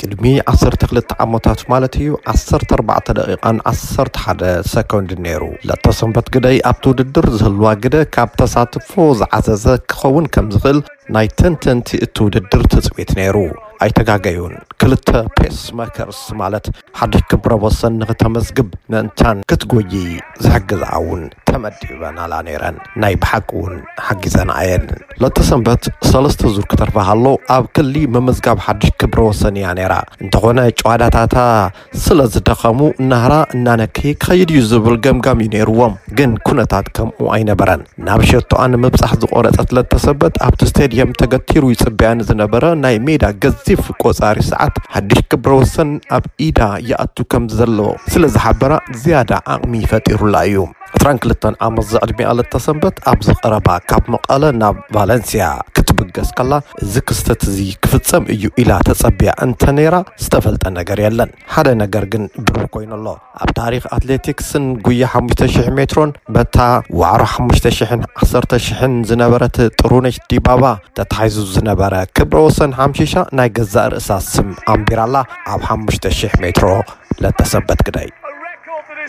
ቅድሚ ዓሰርተ ክልተ ዓመታት ማለት እዩ ዓሰርተ ኣርባዕተ ደቂቓን ዓሰርተ ሓደ ሰኮንድን ነይሩ። ለተሰንበት ግደይ ኣብቲ ውድድር ዝህልዋ ግደ ካብ ተሳትፎ ዝዓዘዘ ክኸውን ከም ዝኽእል ናይ ተንተንቲ እቲ ውድድር ትጽቢት ነይሩ። ኣይተጋገዩን። ክልተ ፔስ መከርስ ማለት ሓድሽ ክብረ ወሰን ንክተመዝግብ ምእንታን ክትጎይይ ዝሕግዝኣ እውን ተመዲበናላ ነይረን። ናይ ብሓቂ እውን ሓጊዘናኣ እየን። ለተ ሰንበት ሰለስተ ዙር ክተርፋ ከሎ ኣብ ክሊ ምምዝጋብ ሓድሽ ክብረ ወሰን እያ ነይራ። እንተኾነ ጨዋዳታታ ስለ ዝደኸሙ ናህራ እናነከየ ክኸይድ እዩ ዝብል ገምጋም እዩ ነይርዎም። ግን ኩነታት ከምኡ ኣይነበረን። ናብ ሸቶኣ ንምብጻሕ ዝቆረጸት ለተ ሰንበት ኣብቲ ስቴድየም ተገቲሩ ይጽበያ ንዝነበረ ናይ ሜዳ ገዚፍ ቆጻሪ ሰዓት ሓድሽ ክብረ ወሰን ኣብ ኢዳ ይኣቱ ከም ዘለዎ ስለ ዝሓበራ ዝያዳ ዓቕሚ ፈጢሩላ እዩ። ዕስራን ክልተን ዓመት ዝዕድሚኣ ለተሰንበት ኣብዚ ቀረባ ካብ መቐለ ናብ ቫለንስያ ክትብገስ ከላ እዚ ክስተት እዚ ክፍጸም እዩ ኢላ ተጸቢያ እንተነይራ ዝተፈልጠ ነገር የለን። ሓደ ነገር ግን ብሩህ ኮይኑ ኣሎ። ኣብ ታሪኽ ኣትሌቲክስን ጉያ ሓሙሽተ ሽሕ ሜትሮን በታ ዋዕሮ ሓሙሽተ ሽሕን ዓሰርተ ሽሕን ዝነበረት ጥሩነሽ ዲባባ ተታሒዙ ዝነበረ ክብረ ወሰን ሓምሺሻ ናይ ገዛእ ርእሳ ስም ኣንቢራላ ኣብ ሓሙሽተ ሽሕ ሜትሮ ለተሰንበት ግዳይ